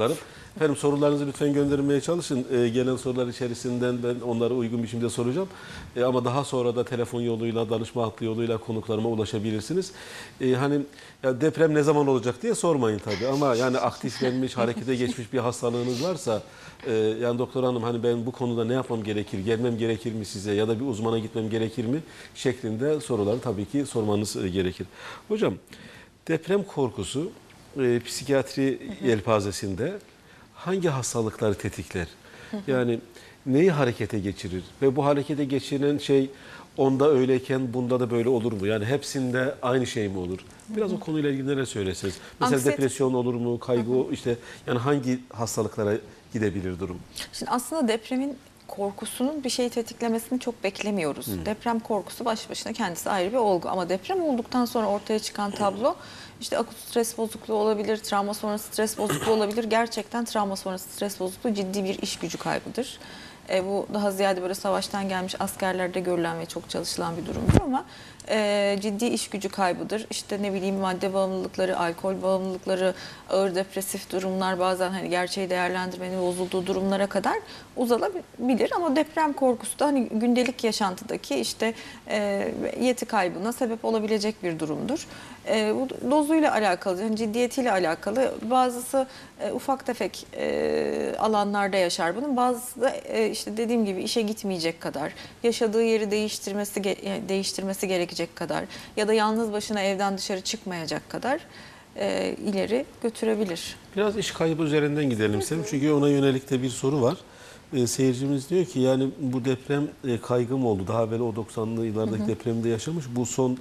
Efendim sorularınızı lütfen göndermeye çalışın. Ee, gelen sorular içerisinden ben onları uygun biçimde soracağım. Ee, ama daha sonra da telefon yoluyla, danışma hattı yoluyla konuklarıma ulaşabilirsiniz. Ee, hani ya deprem ne zaman olacak diye sormayın tabii. Ama yani aktiflenmiş, harekete geçmiş bir hastalığınız varsa e, yani doktor hanım hani ben bu konuda ne yapmam gerekir, gelmem gerekir mi size ya da bir uzmana gitmem gerekir mi şeklinde soruları tabii ki sormanız e, gerekir. Hocam deprem korkusu e, psikiyatri yelpazesinde hangi hastalıkları tetikler? Yani neyi harekete geçirir? Ve bu harekete geçiren şey onda öyleyken bunda da böyle olur mu? Yani hepsinde aynı şey mi olur? Biraz o konuyla ilgili neler söyleseniz. Mesela Anksiyete- depresyon olur mu? Kaygı işte yani hangi hastalıklara gidebilir durum? Şimdi aslında depremin korkusunun bir şeyi tetiklemesini çok beklemiyoruz. Deprem korkusu baş başına kendisi ayrı bir olgu ama deprem olduktan sonra ortaya çıkan tablo işte akut stres bozukluğu olabilir, travma sonrası stres bozukluğu olabilir. Gerçekten travma sonrası stres bozukluğu ciddi bir iş gücü kaybıdır. E, bu daha ziyade böyle savaştan gelmiş askerlerde görülen ve çok çalışılan bir durumdur ama e, ciddi iş gücü kaybıdır. İşte ne bileyim madde bağımlılıkları, alkol bağımlılıkları, ağır depresif durumlar bazen hani gerçeği değerlendirmenin bozulduğu durumlara kadar uzanabilir ama deprem korkusu da hani gündelik yaşantıdaki işte e, yeti kaybına sebep olabilecek bir durumdur. E, bu dozuyla alakalı, yani ciddiyetiyle alakalı bazısı e, ufak tefek e, alanlarda yaşar bunun. Bazısı da e, işte dediğim gibi işe gitmeyecek kadar, yaşadığı yeri değiştirmesi değiştirmesi gerekecek kadar ya da yalnız başına evden dışarı çıkmayacak kadar e, ileri götürebilir. Biraz iş kaybı üzerinden gidelim Selim. Çünkü ona yönelik de bir soru var. Ee, seyircimiz diyor ki yani bu deprem e, kaygım oldu. Daha evvel o 90'lı yıllardaki depremde yaşamış. Bu son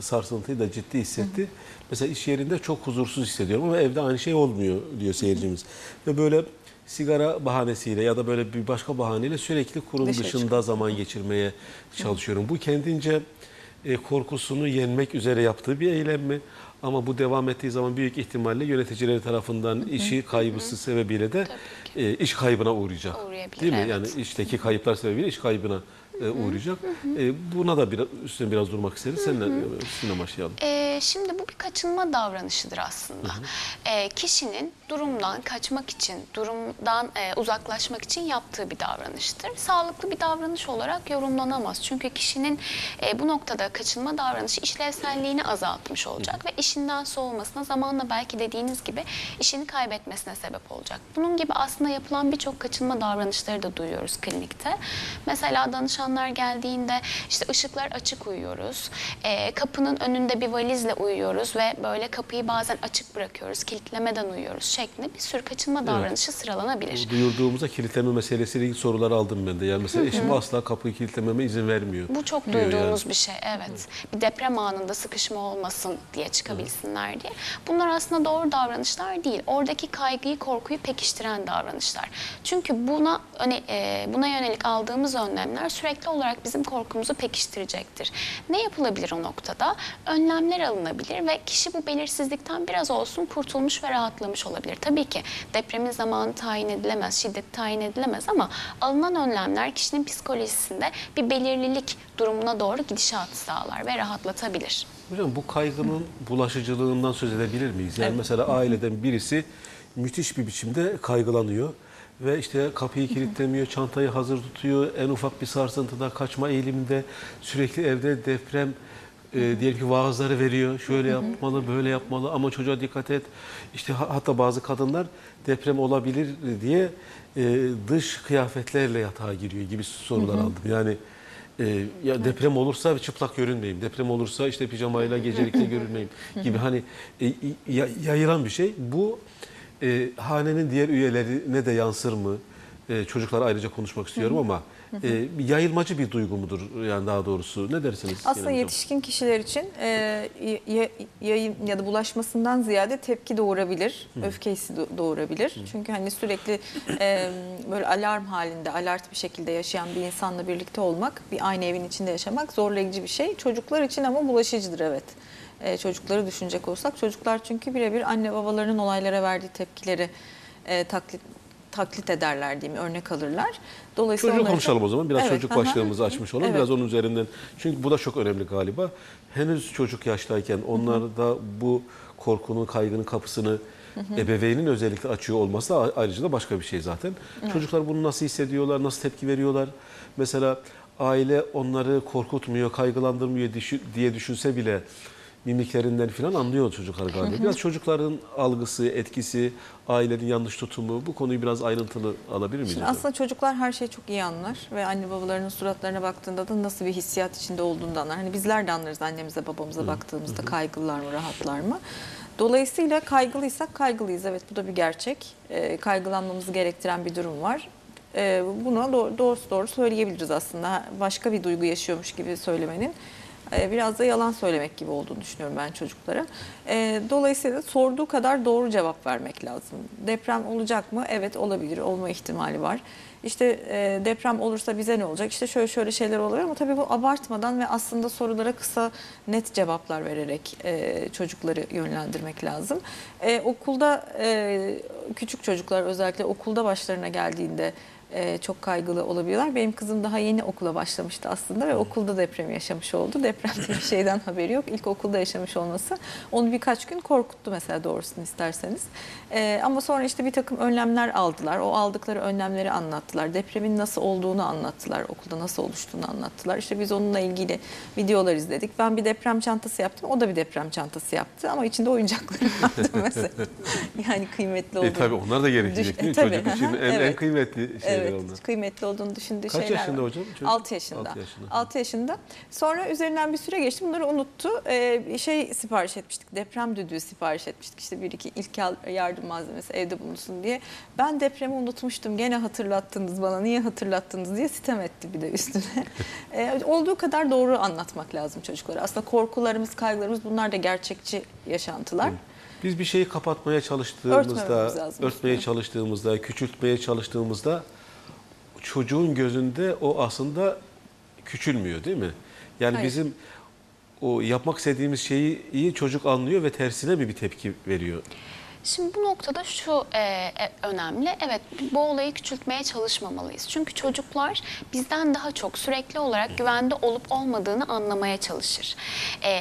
sarsıntıyı da ciddi hissetti. Mesela iş yerinde çok huzursuz hissediyorum ama evde aynı şey olmuyor diyor seyircimiz. Ve böyle sigara bahanesiyle ya da böyle bir başka bahaneyle sürekli kurum Dışarı dışında zaman geçirmeye çalışıyorum. Bu kendince e, korkusunu yenmek üzere yaptığı bir eylem mi? Ama bu devam ettiği zaman büyük ihtimalle yöneticileri tarafından işi kaybısı sebebiyle de e, iş kaybına uğrayacak. Değil mi? evet. Yani işteki kayıplar sebebiyle iş kaybına e, uğrayacak. E, buna da biraz, üstüne biraz durmak isteriz. Seninle e, üstüne başlayalım. Ee, şimdi bu bir kaçınma davranışıdır aslında. Ee, kişinin durumdan kaçmak için, durumdan e, uzaklaşmak için yaptığı bir davranıştır. Sağlıklı bir davranış olarak yorumlanamaz. Çünkü kişinin e, bu noktada kaçınma davranışı işlevselliğini azaltmış olacak ve işinden soğumasına zamanla belki dediğiniz gibi işini kaybetmesine sebep olacak. Bunun gibi aslında yapılan birçok kaçınma davranışları da duyuyoruz klinikte. Mesela danışanlar geldiğinde işte ışıklar açık uyuyoruz. Ee, kapının önünde bir valizle uyuyoruz ve böyle kapıyı bazen açık bırakıyoruz. Kilitlemeden uyuyoruz şeklinde bir sürü kaçınma davranışı sıralanabilir. Duyurduğumuzda kilitleme meselesiyle ilgili sorular aldım ben de. Yani mesela eşim asla kapıyı kilitlememe izin vermiyor. Bu çok diyor yani. duyduğumuz bir şey evet. Bir deprem anında sıkışma olmasın diye çıkabilsinler diye. Bunlar aslında doğru davranışlar değil. Oradaki kaygıyı, korkuyu pekiştiren davranışlar. Çünkü buna hani e, buna yönelik aldığımız önlemler sürekli olarak bizim korkumuzu pekiştirecektir. Ne yapılabilir o noktada? Önlemler alınabilir ve kişi bu belirsizlikten biraz olsun kurtulmuş ve rahatlamış olabilir. Tabii ki depremin zamanı tayin edilemez, şiddet tayin edilemez ama alınan önlemler kişinin psikolojisinde bir belirlilik durumuna doğru gidişatı sağlar ve rahatlatabilir. Hocam bu kaygının bulaşıcılığından söz edebilir miyiz? Yani mesela aileden birisi müthiş bir biçimde kaygılanıyor ve işte kapıyı kilitlemiyor, çantayı hazır tutuyor, en ufak bir sarsıntıda kaçma eğiliminde sürekli evde deprem e, diyelim ki vaazları veriyor. Şöyle yapmalı, böyle yapmalı ama çocuğa dikkat et. İşte ha- hatta bazı kadınlar deprem olabilir diye e, dış kıyafetlerle yatağa giriyor gibi sorular aldım. Yani e, ya deprem olursa çıplak görünmeyeyim. Deprem olursa işte pijamayla gecelikte görünmeyeyim gibi hani e, ya- yayılan bir şey. Bu e, hanenin diğer üyelerine de yansır mı? E, çocuklar ayrıca konuşmak istiyorum ama e, yayılmacı bir duygu mudur yani daha doğrusu? Ne dersiniz? Aslında Sinem Hocam? yetişkin kişiler için e, ya- yayın ya da bulaşmasından ziyade tepki doğurabilir, öfke hissi do- doğurabilir. Çünkü hani sürekli e, böyle alarm halinde, alert bir şekilde yaşayan bir insanla birlikte olmak, bir aynı evin içinde yaşamak zorlayıcı bir şey. Çocuklar için ama bulaşıcıdır evet. E, çocukları düşünecek olsak, çocuklar çünkü birebir anne babalarının olaylara verdiği tepkileri e, taklit taklit ederler diyeyim, örnek alırlar. Dolayısıyla Çocuğu konuşalım o zaman. Biraz Evet, çocuk aha. başlığımızı açmış olalım. Evet. Biraz onun üzerinden. Çünkü bu da çok önemli galiba. Henüz çocuk yaştayken onlar da bu korkunun, kaygının kapısını ebeveynin özellikle açıyor olması da ayrıca da başka bir şey zaten. Çocuklar bunu nasıl hissediyorlar, nasıl tepki veriyorlar? Mesela aile onları korkutmuyor, kaygılandırmıyor diye düşünse bile mimiklerinden falan anlıyor çocuklar galiba. Biraz çocukların algısı, etkisi, ailenin yanlış tutumu bu konuyu biraz ayrıntılı alabilir miyiz? Şimdi aslında çocuklar her şeyi çok iyi anlar ve anne babalarının suratlarına baktığında da nasıl bir hissiyat içinde olduğunu anlar. Hani bizler de anlarız annemize babamıza baktığımızda kaygılılar mı rahatlar mı. Dolayısıyla kaygılıysak kaygılıyız evet bu da bir gerçek. Ee, kaygılanmamızı gerektiren bir durum var. Ee, buna doğru, doğrusu doğru söyleyebiliriz aslında. Başka bir duygu yaşıyormuş gibi söylemenin e, biraz da yalan söylemek gibi olduğunu düşünüyorum ben çocuklara. E, dolayısıyla sorduğu kadar doğru cevap vermek lazım. Deprem olacak mı? Evet olabilir, olma ihtimali var. İşte e, deprem olursa bize ne olacak? İşte şöyle şöyle şeyler oluyor ama tabii bu abartmadan ve aslında sorulara kısa net cevaplar vererek e, çocukları yönlendirmek lazım. E, okulda e, küçük çocuklar özellikle okulda başlarına geldiğinde e, çok kaygılı olabiliyorlar. Benim kızım daha yeni okula başlamıştı aslında ve okulda deprem yaşamış oldu. Deprem diye bir şeyden haberi yok. İlk okulda yaşamış olması onu birkaç gün korkuttu mesela doğrusunu isterseniz. E, ama sonra işte bir takım önlemler aldılar. O aldıkları önlemleri anlattılar. Depremin nasıl olduğunu anlattılar. Okulda nasıl oluştuğunu anlattılar. İşte biz onunla ilgili videolar izledik. Ben bir deprem çantası yaptım. O da bir deprem çantası yaptı ama içinde oyuncakları vardı mesela. Yani kıymetli olduğunu. E tabii onlar da gerekecek Düş- değil mi? Tabii, Çocuk için en, en evet. kıymetli şeyler Evet, onlar. kıymetli olduğunu düşündüğü Kaç şeyler yaşında var. hocam çocuk? 6 yaşında. Altı yaşında. 6 yaşında. Sonra üzerinden bir süre geçti. Bunları unuttu. Ee, şey sipariş etmiştik. Deprem düdüğü sipariş etmiştik. İşte bir iki ilk yardım malzemesi evde bulunsun diye. Ben depremi unutmuştum. Gene hatırlattınız bana. Niye hatırlattınız diye sitem etti bir de üstüne. Ee, olduğu kadar doğru anlatmak lazım çocuklara. Aslında korkularımız, kaygılarımız bunlar da gerçekçi yaşantılar. Biz bir şeyi kapatmaya çalıştığımızda, örtmeye çalıştığımızda, küçültmeye çalıştığımızda çocuğun gözünde o aslında küçülmüyor değil mi? Yani Hayır. bizim o yapmak istediğimiz şeyi iyi çocuk anlıyor ve tersine mi bir tepki veriyor? Şimdi bu noktada şu e, e, önemli. Evet bu olayı küçültmeye çalışmamalıyız. Çünkü çocuklar bizden daha çok sürekli olarak güvende olup olmadığını anlamaya çalışır. E,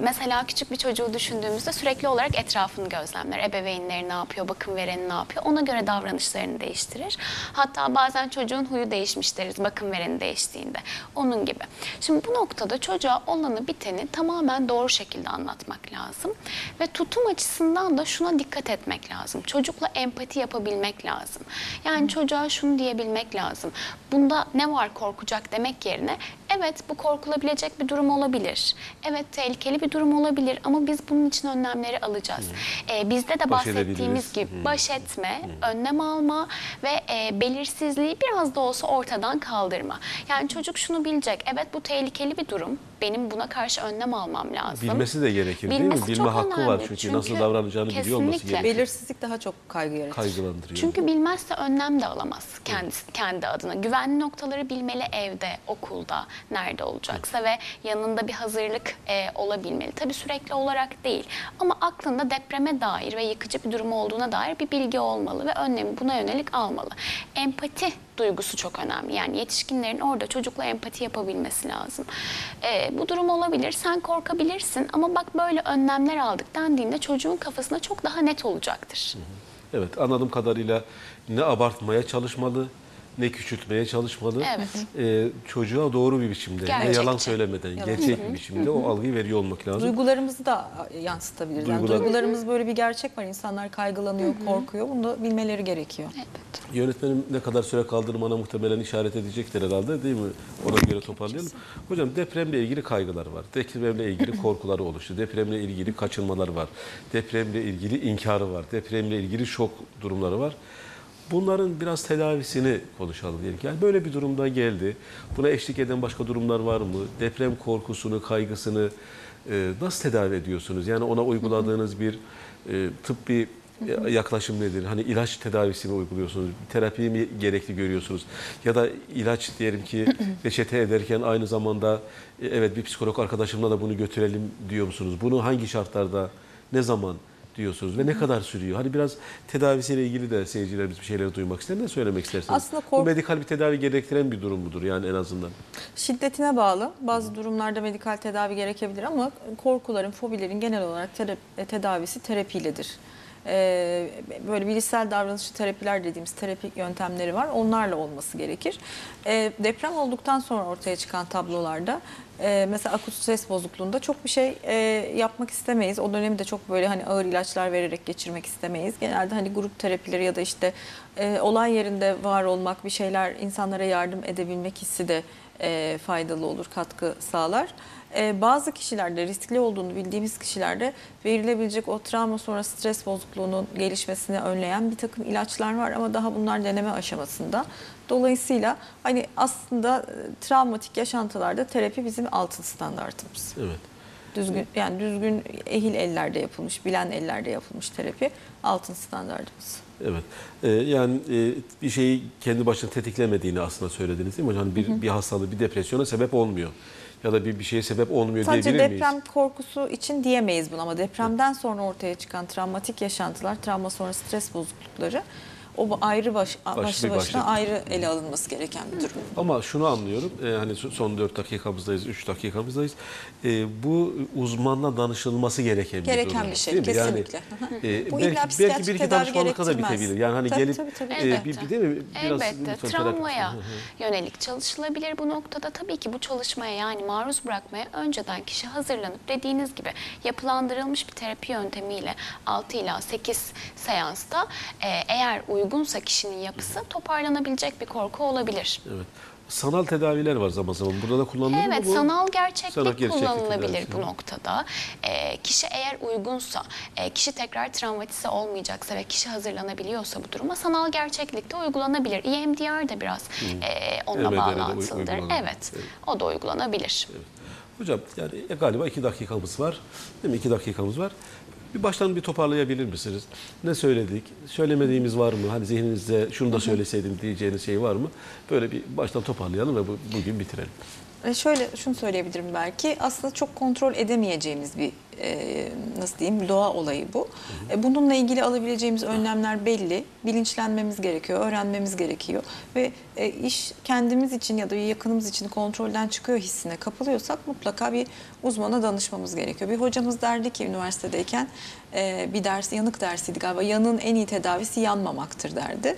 mesela küçük bir çocuğu düşündüğümüzde sürekli olarak etrafını gözlemler. Ebeveynleri ne yapıyor, bakım vereni ne yapıyor ona göre davranışlarını değiştirir. Hatta bazen çocuğun huyu değişmiş deriz bakım vereni değiştiğinde. Onun gibi. Şimdi bu noktada çocuğa olanı biteni tamamen doğru şekilde anlatmak lazım. Ve tutum açısından da şuna dikkat etmek lazım. Çocukla empati yapabilmek lazım. Yani çocuğa şunu diyebilmek lazım. Bunda ne var korkacak demek yerine evet bu korkulabilecek bir durum olabilir. Evet tehlikeli bir durum olabilir ama biz bunun için önlemleri alacağız. Ee, bizde de Baş bahsettiğimiz gibi baş etme, önlem alma ve e, belirsizliği biraz da olsa ortadan kaldırma. Yani çocuk şunu bilecek. Evet bu tehlikeli bir durum. Benim buna karşı önlem almam lazım. Bilmesi de gerekir değil Bilmesi mi? Bilme çok hakkı var önemli. çünkü, nasıl Çünkü davranacağını biliyor olması kesinlikle. gerekir. Belirsizlik daha çok kaygı yaratır. Kaygılandırıyor. Çünkü bilmezse önlem de alamaz kendisi, kendi adına. Güvenli noktaları bilmeli evde, okulda, nerede olacaksa ve yanında bir hazırlık e, olabilmeli. Tabii sürekli olarak değil ama aklında depreme dair ve yıkıcı bir durum olduğuna dair bir bilgi olmalı ve önlemi buna yönelik almalı. Empati duygusu çok önemli. Yani yetişkinlerin orada çocukla empati yapabilmesi lazım. E, bu durum olabilir, sen korkabilirsin ama bak böyle önlemler aldık dendiğinde çocuğun kafasında çok daha net olacaktır. Evet anladığım kadarıyla ne abartmaya çalışmalı ne küçültmeye çalışmalı. Evet. Ee, çocuğa doğru bir biçimde, ne yalan söylemeden, Yalan. gerçek bir biçimde o algıyı veriyor olmak lazım. Duygularımızı da yansıtabiliriz. Yani Duygular- duygularımız böyle bir gerçek var. İnsanlar kaygılanıyor, korkuyor. Bunu da bilmeleri gerekiyor. Evet. Yönetmenim ne kadar süre kaldığını bana muhtemelen işaret edecektir herhalde değil mi? Ona göre toparlayalım. Hocam depremle ilgili kaygılar var. Depremle ilgili korkuları oluştu. Depremle ilgili kaçınmalar var. Depremle ilgili inkarı var. Depremle ilgili şok durumları var. Bunların biraz tedavisini konuşalım diyelim. Yani böyle bir durumda geldi. Buna eşlik eden başka durumlar var mı? Deprem korkusunu, kaygısını e, nasıl tedavi ediyorsunuz? Yani ona uyguladığınız bir e, tıbbi yaklaşım nedir? Hani ilaç tedavisi mi uyguluyorsunuz? Terapiyi mi gerekli görüyorsunuz? Ya da ilaç diyelim ki reçete ederken aynı zamanda e, evet bir psikolog arkadaşımla da bunu götürelim diyor musunuz? Bunu hangi şartlarda, ne zaman diyorsunuz ve ne kadar sürüyor? Hani biraz tedavisiyle ilgili de seyircilerimiz bir şeyler duymak ister. Ne söylemek istersiniz? Aslında Bu kork- medikal bir tedavi gerektiren bir durum mudur yani en azından? Şiddetine bağlı. Bazı durumlarda medikal tedavi gerekebilir ama korkuların, fobilerin genel olarak tera- tedavisi terapiyledir. Ee, böyle bilişsel davranışçı terapiler dediğimiz terapi yöntemleri var. Onlarla olması gerekir. Ee, deprem olduktan sonra ortaya çıkan tablolarda e, mesela akut stres bozukluğunda çok bir şey e, yapmak istemeyiz. O dönemi de çok böyle hani ağır ilaçlar vererek geçirmek istemeyiz. Genelde hani grup terapileri ya da işte e, olay yerinde var olmak, bir şeyler insanlara yardım edebilmek hissi de e, faydalı olur, katkı sağlar. e, bazı kişilerde riskli olduğunu bildiğimiz kişilerde verilebilecek o travma sonra stres bozukluğunun gelişmesini önleyen bir takım ilaçlar var ama daha bunlar deneme aşamasında. Dolayısıyla hani aslında e, travmatik yaşantılarda terapi bizim altın standartımız. Evet. Düzgün yani düzgün ehil ellerde yapılmış, bilen ellerde yapılmış terapi altın standartımız. Evet. Ee, yani e, bir şeyi kendi başına tetiklemediğini aslında söylediniz değil mi hocam? Hani bir, bir hastalığı, bir depresyona sebep olmuyor. Ya da bir, bir şeye sebep olmuyor Sadece diyebilir miyiz? deprem korkusu için diyemeyiz bunu ama depremden sonra ortaya çıkan travmatik yaşantılar, travma sonra stres bozuklukları o bu ayrı baş, başlı bir başına ayrı ele alınması gereken bir durum. Ama şunu anlıyorum, e, hani son 4 dakikamızdayız, 3 dakikamızdayız. E, bu uzmanla danışılması gereken bir Gereken durum. bir şey, değil mi? Yani, kesinlikle. e, Bu belki, illa belki bir iki danışmanlıkla da bitebilir. Yani hani Tabii, gelip tabii, tabii. e, Elbette. bir, bir değil mi? Biraz Elbette travmaya yönelik çalışılabilir bu noktada. Tabii ki bu çalışmaya yani maruz bırakmaya önceden kişi hazırlanıp dediğiniz gibi yapılandırılmış bir terapi yöntemiyle 6 ila 8 seansta e, eğer uygunsa kişinin yapısı toparlanabilecek bir korku olabilir. Evet. Sanal tedaviler var zaman zaman. Burada da kullanılıyor mu Evet, bu? sanal gerçeklik, Sanal gerçeklik kullanılabilir tedavisi. bu noktada. Ee, kişi eğer uygunsa, e, kişi tekrar travmatize olmayacaksa ve kişi hazırlanabiliyorsa bu duruma sanal gerçeklikte uygulanabilir. EMDR da biraz e, onunla de uy- bağlantılıdır. uygulanabilir. Evet, o da uygulanabilir. Hocam yani e, galiba iki dakikamız var. Değil mi? İki dakikamız var. Bir baştan bir toparlayabilir misiniz? Ne söyledik? Söylemediğimiz var mı? Hani zihninizde şunu da söyleseydim diyeceğiniz şey var mı? Böyle bir baştan toparlayalım ve bu, bugün bitirelim. E şöyle şunu söyleyebilirim belki aslında çok kontrol edemeyeceğimiz bir e, nasıl diyeyim doğa olayı bu. E, bununla ilgili alabileceğimiz önlemler belli. Bilinçlenmemiz gerekiyor, öğrenmemiz gerekiyor ve e, iş kendimiz için ya da yakınımız için kontrolden çıkıyor hissine kapılıyorsak mutlaka bir uzmana danışmamız gerekiyor. Bir hocamız derdi ki üniversitedeyken e, bir ders yanık dersiydi galiba. Yanın en iyi tedavisi yanmamaktır derdi.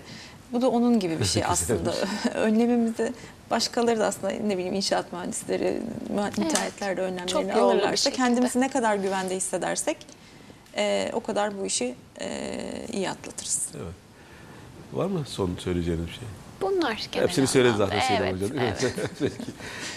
Bu da onun gibi bir şey aslında. Önlemimizi başkaları da aslında ne bileyim inşaat mühendisleri, mühe- müteahhitler de önlemlerini Çok alırlarsa kendimizi ne kadar güvende hissedersek e, o kadar bu işi e, iyi atlatırız. Evet. Var mı son söyleyeceğiniz bir şey? Bunlar genel Hepsini söyledi zaten Sinem evet, Hocam. Evet.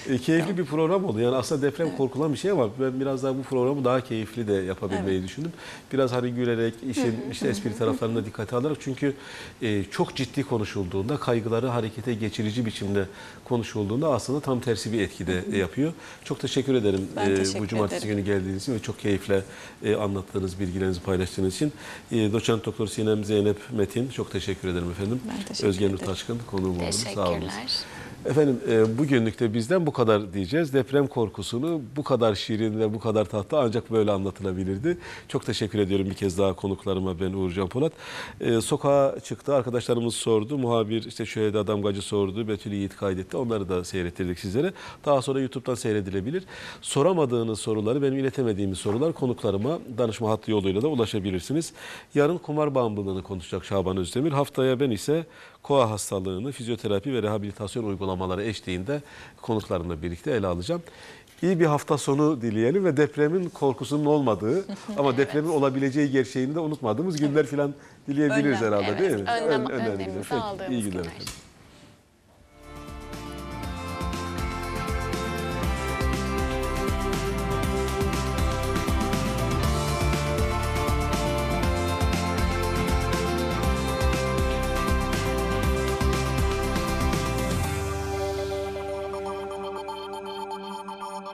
E, keyifli bir program oldu. Yani aslında deprem korkulan bir şey ama ben biraz daha bu programı daha keyifli de yapabilmeyi düşündüm. Biraz hani gülerek, işin işte espri taraflarını da dikkate alarak çünkü e, çok ciddi konuşulduğunda, kaygıları harekete geçirici biçimde konuşulduğunda aslında tam tersi bir etki de yapıyor. Çok teşekkür ederim Ben e, teşekkür bu cumartesi ederim. günü geldiğiniz için ve çok keyifle e, anlattığınız, bilgilerinizi paylaştığınız için. E, Doçent Doktor Sinem Zeynep Metin çok teşekkür ederim efendim. Ben teşekkür Özgen Nur ederim. Taşkın konuğum oldunuz. Sağ olun. Teşekkürler. Efendim e, bugünlük de bizden bu kadar diyeceğiz. Deprem korkusunu bu kadar şirin ve bu kadar tatlı ancak böyle anlatılabilirdi. Çok teşekkür ediyorum bir kez daha konuklarıma ben Uğurcan Polat. E, sokağa çıktı arkadaşlarımız sordu. Muhabir işte Şöheda Damgacı sordu. Betül Yiğit kaydetti. Onları da seyrettirdik sizlere. Daha sonra YouTube'dan seyredilebilir. Soramadığınız soruları benim iletemediğimiz sorular konuklarıma danışma hattı yoluyla da ulaşabilirsiniz. Yarın kumar bağımlılığını konuşacak Şaban Özdemir. Haftaya ben ise koa hastalığını, fizyoterapi ve rehabilitasyon uygulamaları eşliğinde konuklarımla birlikte ele alacağım. İyi bir hafta sonu dileyelim ve depremin korkusunun olmadığı ama depremin olabileceği gerçeğini de unutmadığımız günler falan dileyebiliriz Önlem, herhalde evet. değil mi? Önlem- Ön- önlemimizi Peki, aldığımız iyi günler günler.